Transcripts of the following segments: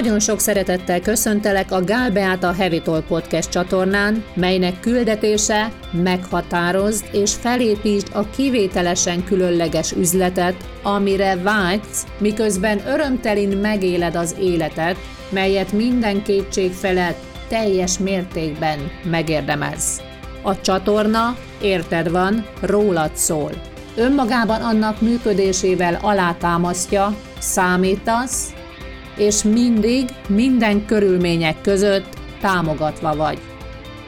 Nagyon sok szeretettel köszöntelek a Gál Beáta Heavy Talk Podcast csatornán, melynek küldetése meghatározd és felépítsd a kivételesen különleges üzletet, amire vágysz, miközben örömtelin megéled az életet, melyet minden kétség felett teljes mértékben megérdemelsz. A csatorna, érted van, rólad szól. Önmagában annak működésével alátámasztja, számítasz, és mindig, minden körülmények között támogatva vagy.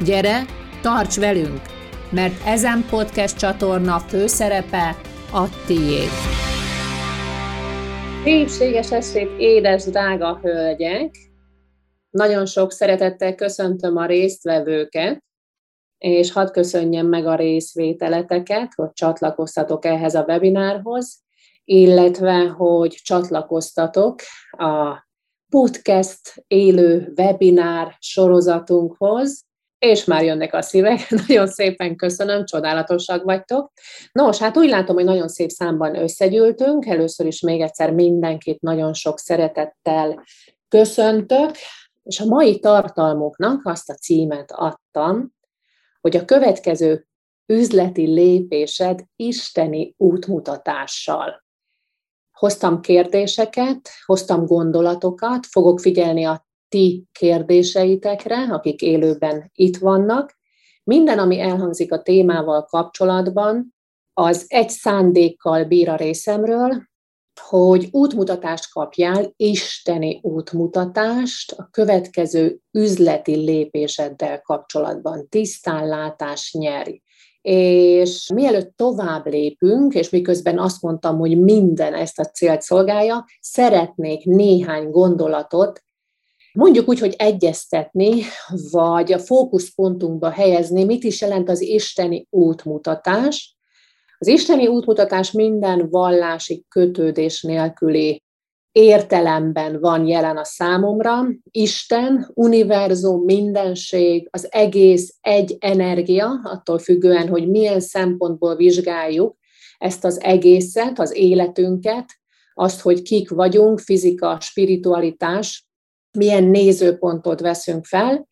Gyere, tarts velünk, mert ezen podcast csatorna főszerepe a tiéd. Szépséges estét, édes, drága hölgyek! Nagyon sok szeretettel köszöntöm a résztvevőket, és hadd köszönjem meg a részvételeteket, hogy csatlakoztatok ehhez a webinárhoz, illetve hogy csatlakoztatok a podcast élő webinár sorozatunkhoz, és már jönnek a szívek. Nagyon szépen köszönöm, csodálatosak vagytok. Nos, hát úgy látom, hogy nagyon szép számban összegyűltünk. Először is még egyszer mindenkit nagyon sok szeretettel köszöntök, és a mai tartalmoknak azt a címet adtam, hogy a következő üzleti lépésed isteni útmutatással. Hoztam kérdéseket, hoztam gondolatokat, fogok figyelni a ti kérdéseitekre, akik élőben itt vannak. Minden, ami elhangzik a témával kapcsolatban, az egy szándékkal bír a részemről, hogy útmutatást kapjál, isteni útmutatást a következő üzleti lépéseddel kapcsolatban. Tisztánlátás nyeri. És mielőtt tovább lépünk, és miközben azt mondtam, hogy minden ezt a célt szolgálja, szeretnék néhány gondolatot mondjuk úgy, hogy egyeztetni, vagy a fókuszpontunkba helyezni, mit is jelent az isteni útmutatás. Az isteni útmutatás minden vallási kötődés nélküli értelemben van jelen a számomra. Isten, univerzum, mindenség, az egész egy energia, attól függően, hogy milyen szempontból vizsgáljuk ezt az egészet, az életünket, azt, hogy kik vagyunk, fizika, spiritualitás, milyen nézőpontot veszünk fel,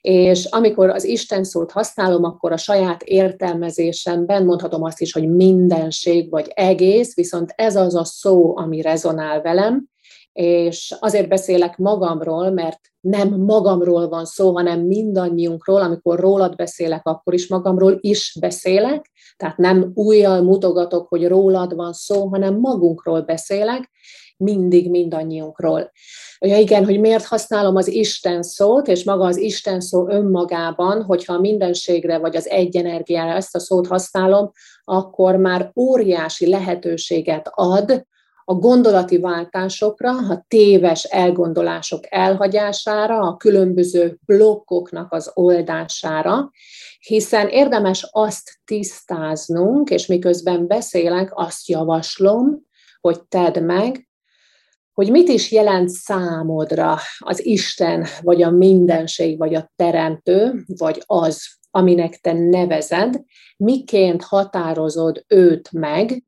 és amikor az Isten szót használom, akkor a saját értelmezésemben mondhatom azt is, hogy mindenség vagy egész, viszont ez az a szó, ami rezonál velem, és azért beszélek magamról, mert nem magamról van szó, hanem mindannyiunkról, amikor rólad beszélek, akkor is magamról is beszélek, tehát nem újjal mutogatok, hogy rólad van szó, hanem magunkról beszélek, mindig mindannyiunkról. Ja igen, hogy miért használom az Isten szót, és maga az Isten szó önmagában, hogyha a mindenségre vagy az egyenergiára ezt a szót használom, akkor már óriási lehetőséget ad a gondolati váltásokra, a téves elgondolások elhagyására, a különböző blokkoknak az oldására, hiszen érdemes azt tisztáznunk, és miközben beszélek, azt javaslom, hogy tedd meg, hogy mit is jelent számodra az Isten, vagy a mindenség, vagy a teremtő, vagy az, aminek te nevezed, miként határozod őt meg,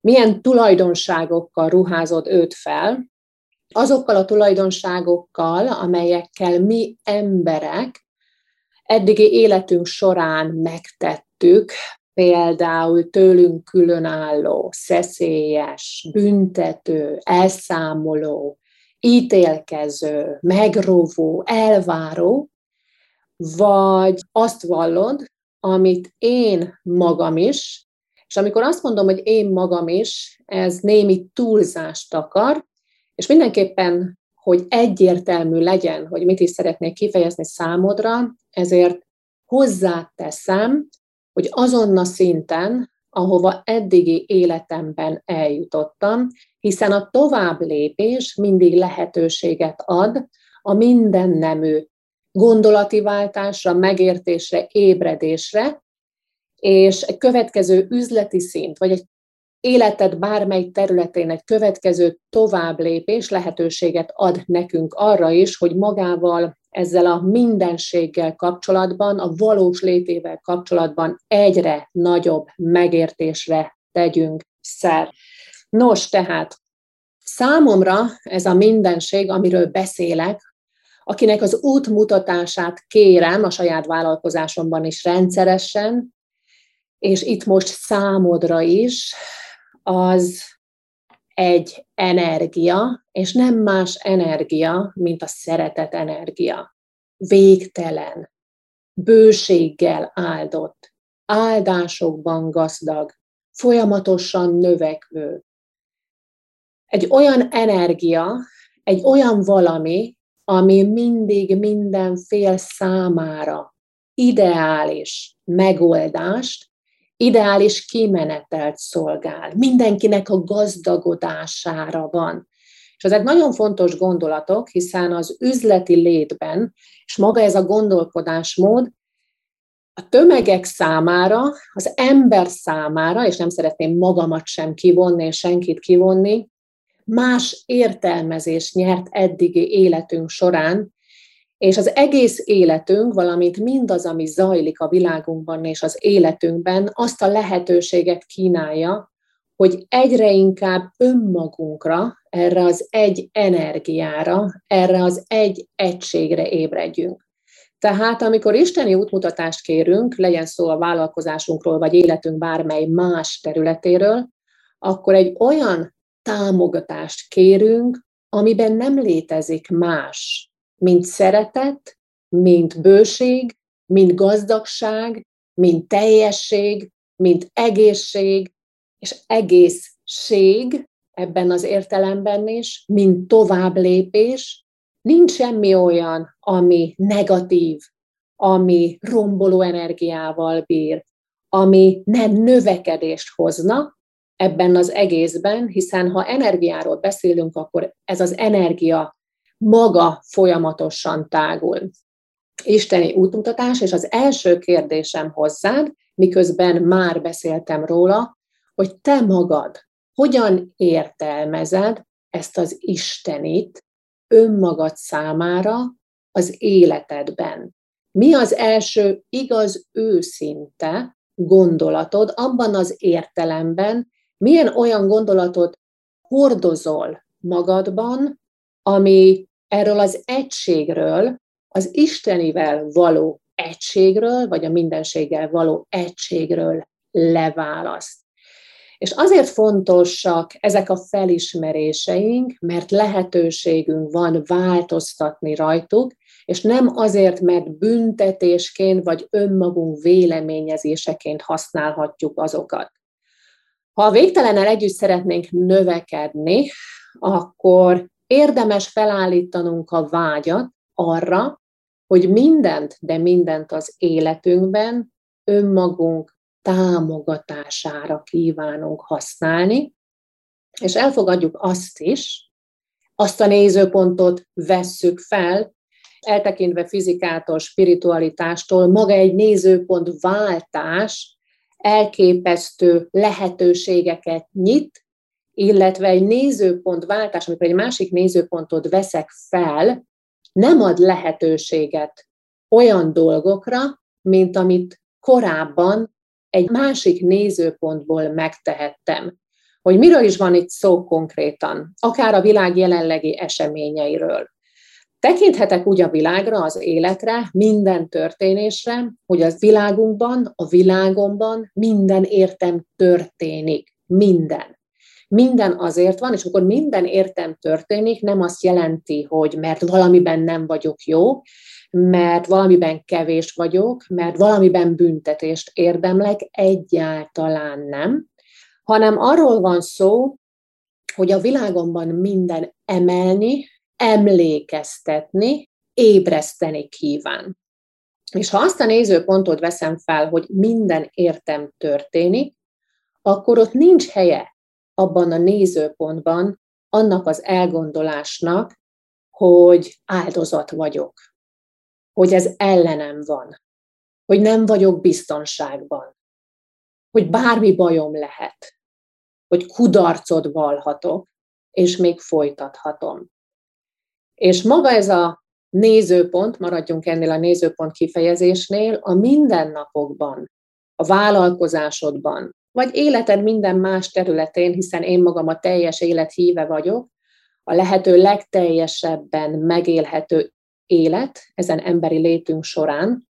milyen tulajdonságokkal ruházod őt fel, azokkal a tulajdonságokkal, amelyekkel mi emberek eddigi életünk során megtettük, például tőlünk különálló, szeszélyes, büntető, elszámoló, ítélkező, megrovó, elváró, vagy azt vallod, amit én magam is, és amikor azt mondom, hogy én magam is, ez némi túlzást akar, és mindenképpen, hogy egyértelmű legyen, hogy mit is szeretnék kifejezni számodra, ezért hozzáteszem hogy azon a szinten, ahova eddigi életemben eljutottam, hiszen a tovább lépés mindig lehetőséget ad a mindennemű gondolati váltásra, megértésre, ébredésre, és egy következő üzleti szint, vagy egy életed bármely területén egy következő tovább lépés lehetőséget ad nekünk arra is, hogy magával ezzel a mindenséggel kapcsolatban, a valós létével kapcsolatban egyre nagyobb megértésre tegyünk szer. Nos, tehát Számomra ez a mindenség, amiről beszélek, akinek az útmutatását kérem a saját vállalkozásomban is rendszeresen, és itt most számodra is, az egy energia, és nem más energia, mint a szeretet energia. Végtelen, bőséggel áldott, áldásokban gazdag, folyamatosan növekvő. Egy olyan energia, egy olyan valami, ami mindig minden fél számára ideális megoldást, ideális kimenetelt szolgál. Mindenkinek a gazdagodására van. És ezek nagyon fontos gondolatok, hiszen az üzleti létben, és maga ez a gondolkodásmód a tömegek számára, az ember számára, és nem szeretném magamat sem kivonni, és senkit kivonni, más értelmezést nyert eddigi életünk során, és az egész életünk, valamint mindaz, ami zajlik a világunkban és az életünkben, azt a lehetőséget kínálja, hogy egyre inkább önmagunkra, erre az egy energiára, erre az egy egységre ébredjünk. Tehát amikor isteni útmutatást kérünk, legyen szó a vállalkozásunkról, vagy életünk bármely más területéről, akkor egy olyan támogatást kérünk, amiben nem létezik más, mint szeretet, mint bőség, mint gazdagság, mint teljesség, mint egészség, és egészség ebben az értelemben is, mint tovább lépés. Nincs semmi olyan, ami negatív, ami romboló energiával bír, ami nem növekedést hozna, ebben az egészben, hiszen ha energiáról beszélünk, akkor ez az energia maga folyamatosan tágul. Isteni útmutatás, és az első kérdésem hozzád, miközben már beszéltem róla, hogy te magad hogyan értelmezed ezt az Istenit önmagad számára az életedben. Mi az első igaz őszinte gondolatod abban az értelemben, milyen olyan gondolatot hordozol magadban, ami erről az egységről, az Istenivel való egységről, vagy a mindenséggel való egységről leválaszt. És azért fontosak ezek a felismeréseink, mert lehetőségünk van változtatni rajtuk, és nem azért, mert büntetésként vagy önmagunk véleményezéseként használhatjuk azokat. Ha végtelennel együtt szeretnénk növekedni, akkor érdemes felállítanunk a vágyat arra, hogy mindent, de mindent az életünkben önmagunk támogatására kívánunk használni, és elfogadjuk azt is, azt a nézőpontot vesszük fel, eltekintve fizikától, spiritualitástól, maga egy nézőpont váltás elképesztő lehetőségeket nyit, illetve egy nézőpontváltás, amikor egy másik nézőpontot veszek fel, nem ad lehetőséget olyan dolgokra, mint amit korábban egy másik nézőpontból megtehettem. Hogy miről is van itt szó konkrétan, akár a világ jelenlegi eseményeiről. Tekinthetek úgy a világra, az életre, minden történésre, hogy az világunkban, a világomban minden értem történik. Minden. Minden azért van, és akkor minden értem történik, nem azt jelenti, hogy mert valamiben nem vagyok jó, mert valamiben kevés vagyok, mert valamiben büntetést érdemlek, egyáltalán nem, hanem arról van szó, hogy a világomban minden emelni, emlékeztetni, ébreszteni kíván. És ha azt a nézőpontot veszem fel, hogy minden értem történik, akkor ott nincs helye abban a nézőpontban annak az elgondolásnak, hogy áldozat vagyok, hogy ez ellenem van, hogy nem vagyok biztonságban, hogy bármi bajom lehet, hogy kudarcot valhatok, és még folytathatom. És maga ez a nézőpont, maradjunk ennél a nézőpont kifejezésnél, a mindennapokban, a vállalkozásodban, vagy életed minden más területén, hiszen én magam a teljes élet híve vagyok, a lehető legteljesebben megélhető élet ezen emberi létünk során,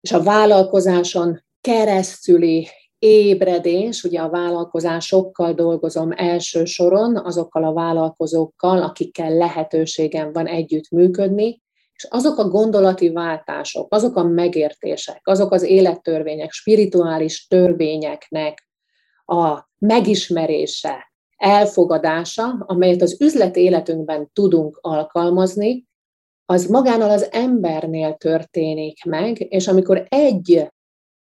és a vállalkozáson keresztüli ébredés, ugye a vállalkozásokkal dolgozom első soron, azokkal a vállalkozókkal, akikkel lehetőségem van együtt működni, és azok a gondolati váltások, azok a megértések, azok az élettörvények, spirituális törvényeknek a megismerése, elfogadása, amelyet az üzlet életünkben tudunk alkalmazni, az magánál az embernél történik meg, és amikor egy,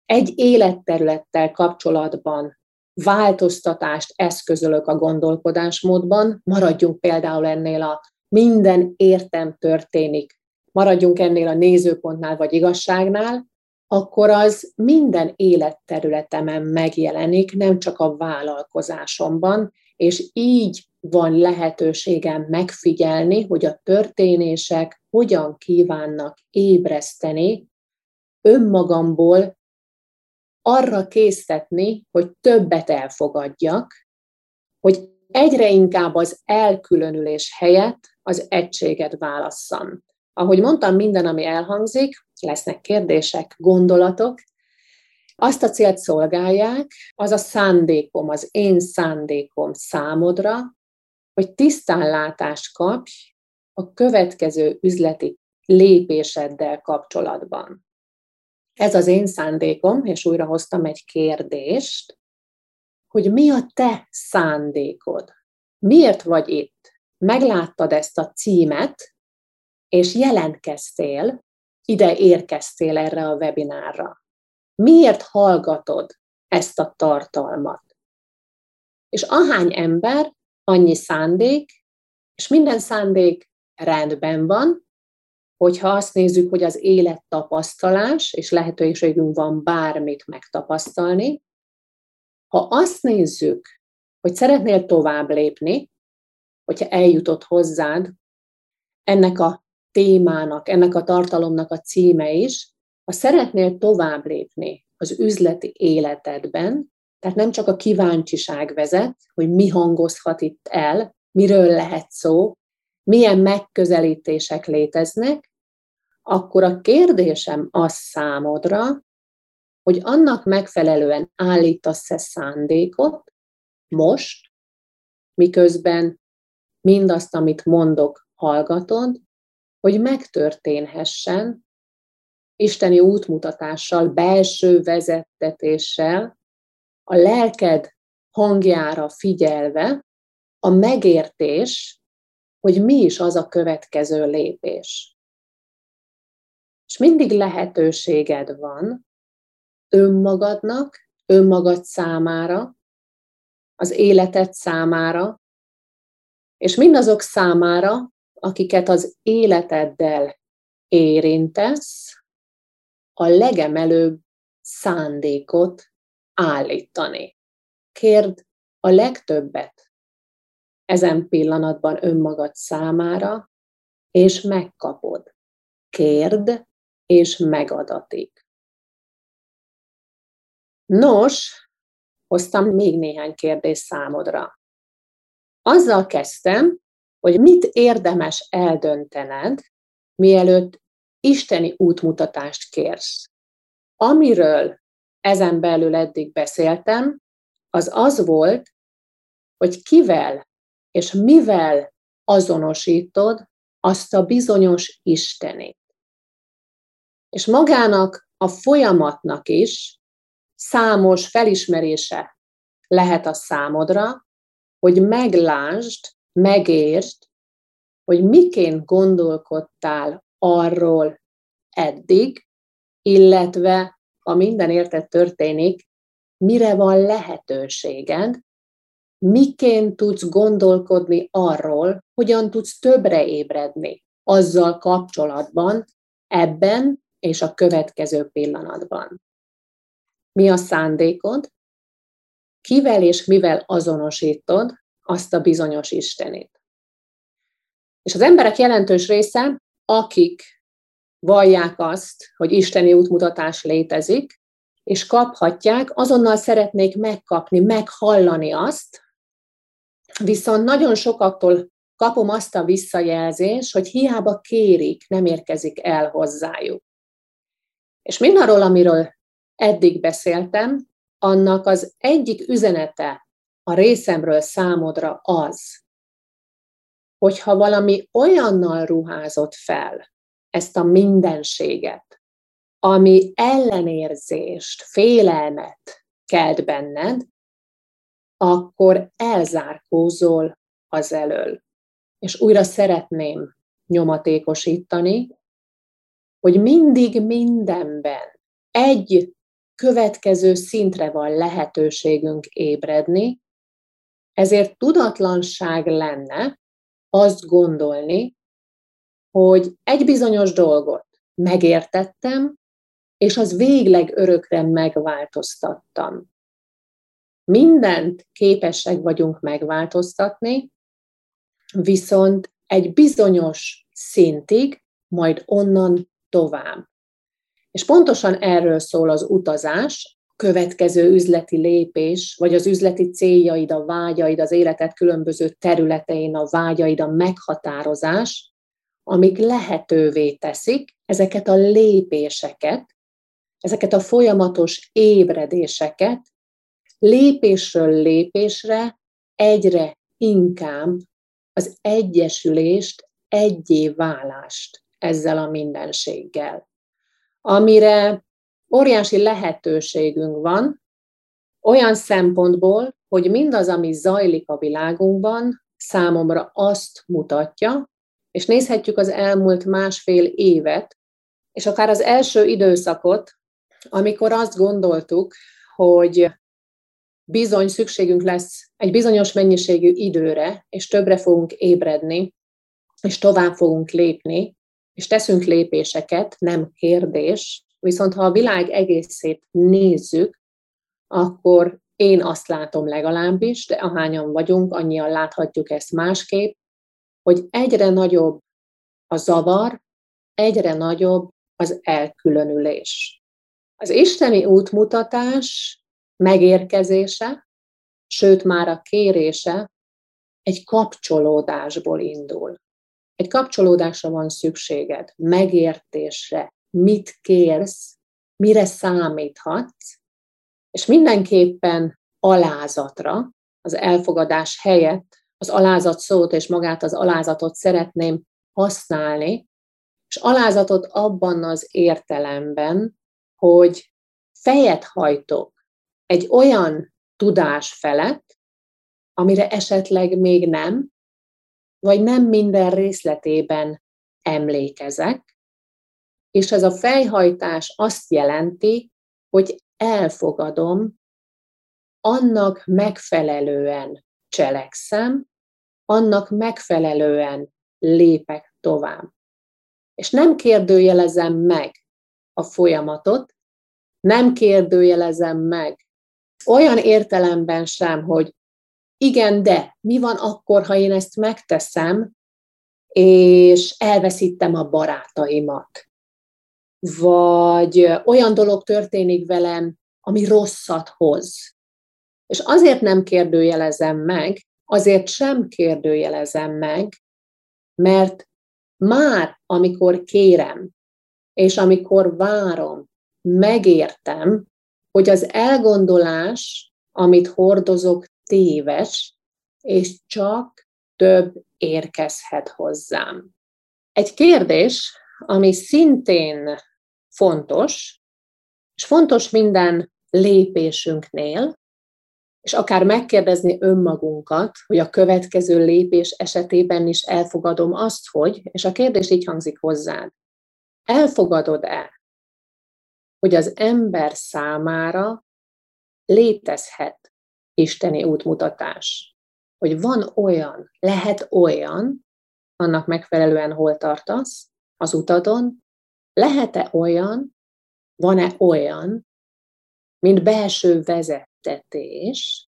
egy életterülettel kapcsolatban változtatást eszközölök a gondolkodásmódban, maradjunk például ennél a minden értem történik, maradjunk ennél a nézőpontnál vagy igazságnál, akkor az minden életterületemen megjelenik, nem csak a vállalkozásomban, és így van lehetőségem megfigyelni, hogy a történések hogyan kívánnak ébreszteni önmagamból arra késztetni, hogy többet elfogadjak, hogy egyre inkább az elkülönülés helyett az egységet válasszam. Ahogy mondtam, minden, ami elhangzik, lesznek kérdések, gondolatok, azt a célt szolgálják, az a szándékom, az én szándékom számodra, hogy tisztánlátást kapj a következő üzleti lépéseddel kapcsolatban. Ez az én szándékom, és újra hoztam egy kérdést, hogy mi a te szándékod? Miért vagy itt? Megláttad ezt a címet, és jelentkeztél, ide érkeztél erre a webinárra. Miért hallgatod ezt a tartalmat? És ahány ember, annyi szándék, és minden szándék rendben van, hogyha azt nézzük, hogy az élet tapasztalás, és lehetőségünk van bármit megtapasztalni, ha azt nézzük, hogy szeretnél tovább lépni, hogyha eljutott hozzád ennek a témának, ennek a tartalomnak a címe is, ha szeretnél tovább lépni az üzleti életedben, tehát nem csak a kíváncsiság vezet, hogy mi hangozhat itt el, miről lehet szó, milyen megközelítések léteznek, akkor a kérdésem az számodra, hogy annak megfelelően állítasz-e szándékot most, miközben mindazt, amit mondok, hallgatod, hogy megtörténhessen isteni útmutatással, belső vezettetéssel, a lelked hangjára figyelve, a megértés, hogy mi is az a következő lépés. És mindig lehetőséged van önmagadnak, önmagad számára, az életed számára, és mindazok számára, akiket az életeddel érintesz, a legemelőbb szándékot állítani. Kérd a legtöbbet ezen pillanatban önmagad számára, és megkapod. Kérd, és megadatik. Nos, hoztam még néhány kérdést számodra. Azzal kezdtem, hogy mit érdemes eldöntened, mielőtt isteni útmutatást kérsz. Amiről ezen belül eddig beszéltem, az az volt, hogy kivel és mivel azonosítod azt a bizonyos Istenét. És magának a folyamatnak is számos felismerése lehet a számodra, hogy meglásd, megértsd, hogy miként gondolkodtál arról eddig, illetve ha minden érted történik, mire van lehetőséged, miként tudsz gondolkodni arról, hogyan tudsz többre ébredni azzal kapcsolatban, ebben és a következő pillanatban. Mi a szándékod? Kivel és mivel azonosítod azt a bizonyos Istenét? És az emberek jelentős része, akik vallják azt, hogy isteni útmutatás létezik, és kaphatják, azonnal szeretnék megkapni, meghallani azt, viszont nagyon sokaktól kapom azt a visszajelzést, hogy hiába kérik, nem érkezik el hozzájuk. És mindarról, amiről eddig beszéltem, annak az egyik üzenete a részemről számodra az, hogyha valami olyannal ruházott fel ezt a mindenséget, ami ellenérzést, félelmet kelt benned, akkor elzárkózol az elől. És újra szeretném nyomatékosítani, hogy mindig mindenben egy következő szintre van lehetőségünk ébredni, ezért tudatlanság lenne azt gondolni, hogy egy bizonyos dolgot megértettem, és az végleg örökre megváltoztattam. Mindent képesek vagyunk megváltoztatni, viszont egy bizonyos szintig, majd onnan tovább. És pontosan erről szól az utazás, következő üzleti lépés, vagy az üzleti céljaid, a vágyaid, az életed különböző területein, a vágyaid, a meghatározás, amik lehetővé teszik ezeket a lépéseket, ezeket a folyamatos ébredéseket, lépésről lépésre egyre inkább az egyesülést, egyé válást ezzel a mindenséggel, amire óriási lehetőségünk van, olyan szempontból, hogy mindaz, ami zajlik a világunkban, számomra azt mutatja, és nézhetjük az elmúlt másfél évet, és akár az első időszakot, amikor azt gondoltuk, hogy bizony szükségünk lesz egy bizonyos mennyiségű időre, és többre fogunk ébredni, és tovább fogunk lépni, és teszünk lépéseket, nem kérdés, viszont ha a világ egészét nézzük, akkor én azt látom legalábbis, de ahányan vagyunk, annyian láthatjuk ezt másképp, hogy egyre nagyobb a zavar, egyre nagyobb az elkülönülés. Az isteni útmutatás megérkezése, sőt már a kérése egy kapcsolódásból indul. Egy kapcsolódásra van szükséged, megértésre, mit kérsz, mire számíthatsz, és mindenképpen alázatra, az elfogadás helyett az alázat szót és magát az alázatot szeretném használni, és alázatot abban az értelemben, hogy fejet hajtok egy olyan tudás felett, amire esetleg még nem, vagy nem minden részletében emlékezek, és ez a fejhajtás azt jelenti, hogy elfogadom, annak megfelelően cselekszem, annak megfelelően lépek tovább. És nem kérdőjelezem meg a folyamatot, nem kérdőjelezem meg olyan értelemben sem, hogy igen, de mi van akkor, ha én ezt megteszem, és elveszítem a barátaimat? Vagy olyan dolog történik velem, ami rosszat hoz. És azért nem kérdőjelezem meg, azért sem kérdőjelezem meg, mert már amikor kérem, és amikor várom, megértem, hogy az elgondolás, amit hordozok, téves, és csak több érkezhet hozzám. Egy kérdés, ami szintén fontos, és fontos minden lépésünknél, és akár megkérdezni önmagunkat, hogy a következő lépés esetében is elfogadom azt, hogy, és a kérdés így hangzik hozzád, elfogadod-e, hogy az ember számára létezhet isteni útmutatás. Hogy van olyan, lehet olyan, annak megfelelően hol tartasz az utadon, lehet-e olyan, van-e olyan, mint belső vezettetés,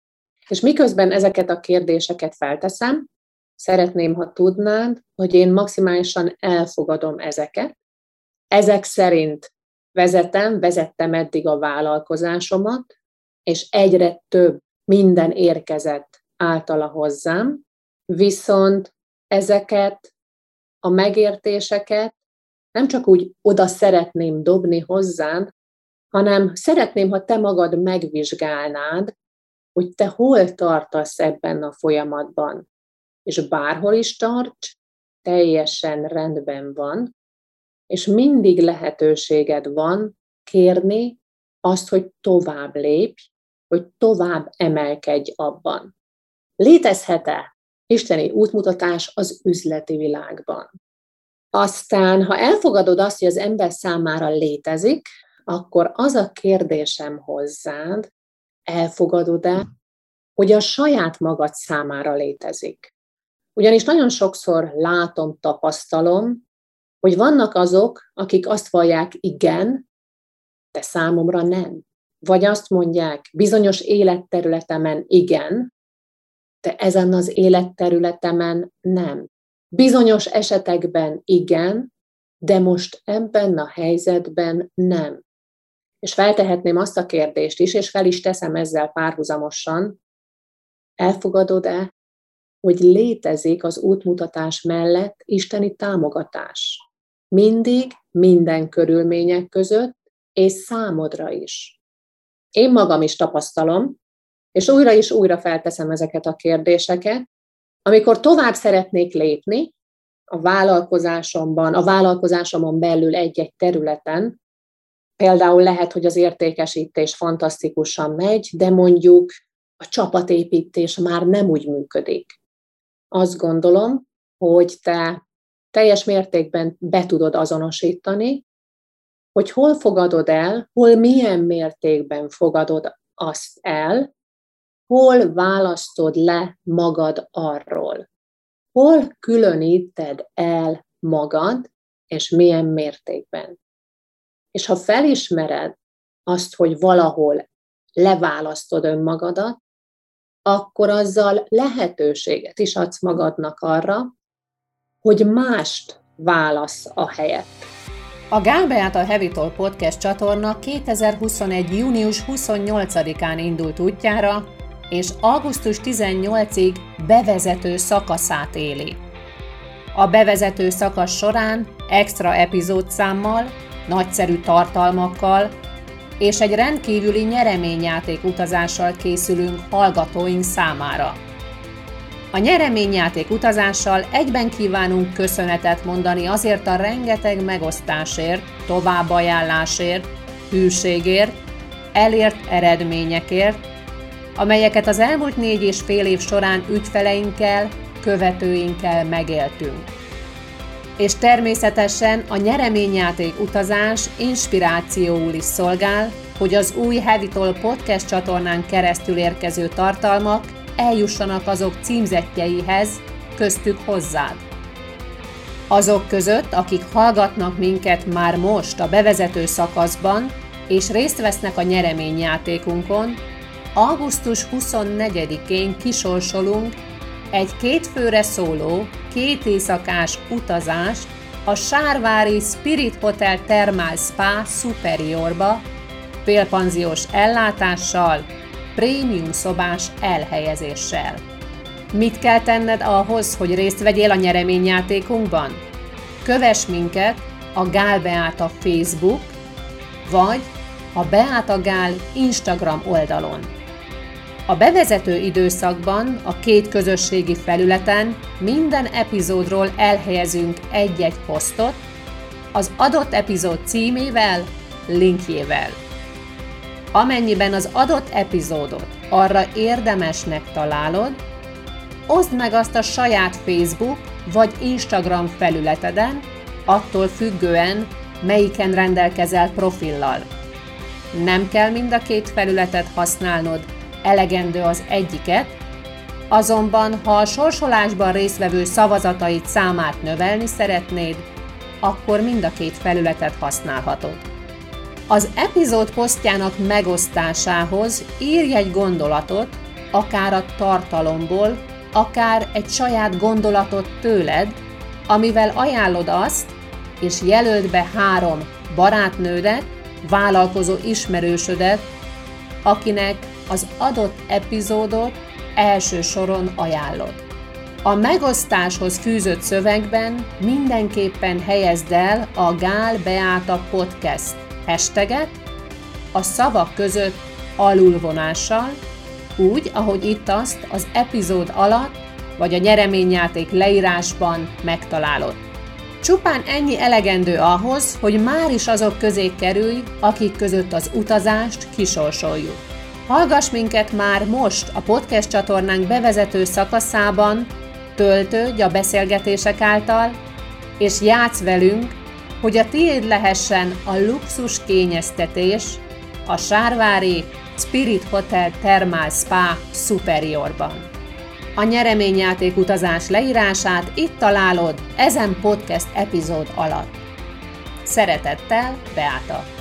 és miközben ezeket a kérdéseket felteszem, szeretném, ha tudnád, hogy én maximálisan elfogadom ezeket, ezek szerint vezetem, vezettem eddig a vállalkozásomat, és egyre több minden érkezett általa hozzám, viszont ezeket a megértéseket nem csak úgy oda szeretném dobni hozzám, hanem szeretném, ha te magad megvizsgálnád, hogy te hol tartasz ebben a folyamatban. És bárhol is tarts, teljesen rendben van, és mindig lehetőséged van kérni azt, hogy tovább lépj, hogy tovább emelkedj abban. Létezhet-e isteni útmutatás az üzleti világban? Aztán, ha elfogadod azt, hogy az ember számára létezik, akkor az a kérdésem hozzád, elfogadod-e, hogy a saját magad számára létezik. Ugyanis nagyon sokszor látom, tapasztalom, hogy vannak azok, akik azt vallják, igen, de számomra nem. Vagy azt mondják, bizonyos életterületemen igen, de ezen az életterületemen nem. Bizonyos esetekben igen, de most ebben a helyzetben nem. És feltehetném azt a kérdést is, és fel is teszem ezzel párhuzamosan, elfogadod-e, hogy létezik az útmutatás mellett isteni támogatás? Mindig, minden körülmények között, és számodra is. Én magam is tapasztalom, és újra és újra felteszem ezeket a kérdéseket, amikor tovább szeretnék lépni a vállalkozásomban, a vállalkozásomon belül egy-egy területen, például lehet, hogy az értékesítés fantasztikusan megy, de mondjuk a csapatépítés már nem úgy működik. Azt gondolom, hogy te teljes mértékben be tudod azonosítani, hogy hol fogadod el, hol milyen mértékben fogadod azt el, hol választod le magad arról, hol különíted el magad, és milyen mértékben. És ha felismered azt, hogy valahol leválasztod önmagadat, akkor azzal lehetőséget is adsz magadnak arra, hogy mást válasz a helyet. A Gál a Heavy Talk Podcast csatorna 2021. június 28-án indult útjára, és augusztus 18-ig bevezető szakaszát éli. A bevezető szakasz során extra epizódszámmal, nagyszerű tartalmakkal és egy rendkívüli nyereményjáték utazással készülünk hallgatóink számára. A nyereményjáték utazással egyben kívánunk köszönetet mondani azért a rengeteg megosztásért, továbbajánlásért, hűségért, elért eredményekért, amelyeket az elmúlt négy és fél év során ügyfeleinkkel, követőinkkel megéltünk. És természetesen a nyereményjáték utazás inspirációul is szolgál, hogy az új Hevitol podcast csatornán keresztül érkező tartalmak eljussanak azok címzetjeihez, köztük hozzád. Azok között, akik hallgatnak minket már most a bevezető szakaszban, és részt vesznek a nyereményjátékunkon, augusztus 24-én kisorsolunk egy kétfőre szóló, két éjszakás utazást a Sárvári Spirit Hotel Thermal Spa Superiorba, félpanziós ellátással, prémium szobás elhelyezéssel. Mit kell tenned ahhoz, hogy részt vegyél a nyereményjátékunkban? Kövess minket a Gál Beáta Facebook, vagy a Beáta Gál Instagram oldalon. A bevezető időszakban a két közösségi felületen minden epizódról elhelyezünk egy-egy posztot, az adott epizód címével, linkjével. Amennyiben az adott epizódot arra érdemesnek találod, oszd meg azt a saját Facebook vagy Instagram felületeden, attól függően, melyiken rendelkezel profillal. Nem kell mind a két felületet használnod, elegendő az egyiket, azonban ha a sorsolásban résztvevő szavazatait számát növelni szeretnéd, akkor mind a két felületet használhatod. Az epizód posztjának megosztásához írj egy gondolatot, akár a tartalomból, akár egy saját gondolatot tőled, amivel ajánlod azt, és jelöld be három barátnődet, vállalkozó ismerősödet, akinek az adott epizódot első soron ajánlod. A megosztáshoz fűzött szövegben mindenképpen helyezd el a Gál Beáta Podcast hashtaget a szavak között alulvonással, úgy, ahogy itt azt az epizód alatt vagy a nyereményjáték leírásban megtalálod. Csupán ennyi elegendő ahhoz, hogy már is azok közé kerülj, akik között az utazást kisorsoljuk. Hallgass minket már most a podcast csatornánk bevezető szakaszában, töltődj a beszélgetések által, és játsz velünk, hogy a tiéd lehessen a luxus kényeztetés a Sárvári Spirit Hotel Thermal Spa Superiorban. A nyereményjáték utazás leírását itt találod ezen podcast epizód alatt. Szeretettel, Beáta!